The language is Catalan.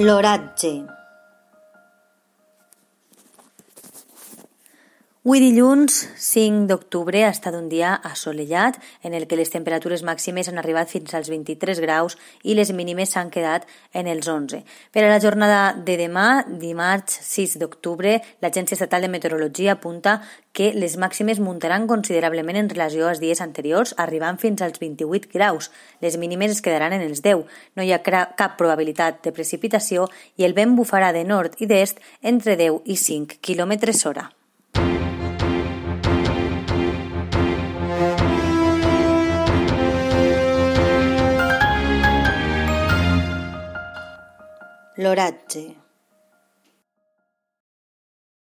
Lorache Avui dilluns 5 d'octubre ha estat un dia assolellat en el que les temperatures màximes han arribat fins als 23 graus i les mínimes s'han quedat en els 11. Per a la jornada de demà, dimarts 6 d'octubre, l'Agència Estatal de Meteorologia apunta que les màximes muntaran considerablement en relació als dies anteriors, arribant fins als 28 graus. Les mínimes es quedaran en els 10. No hi ha cap probabilitat de precipitació i el vent bufarà de nord i d'est entre 10 i 5 km hora. Lorace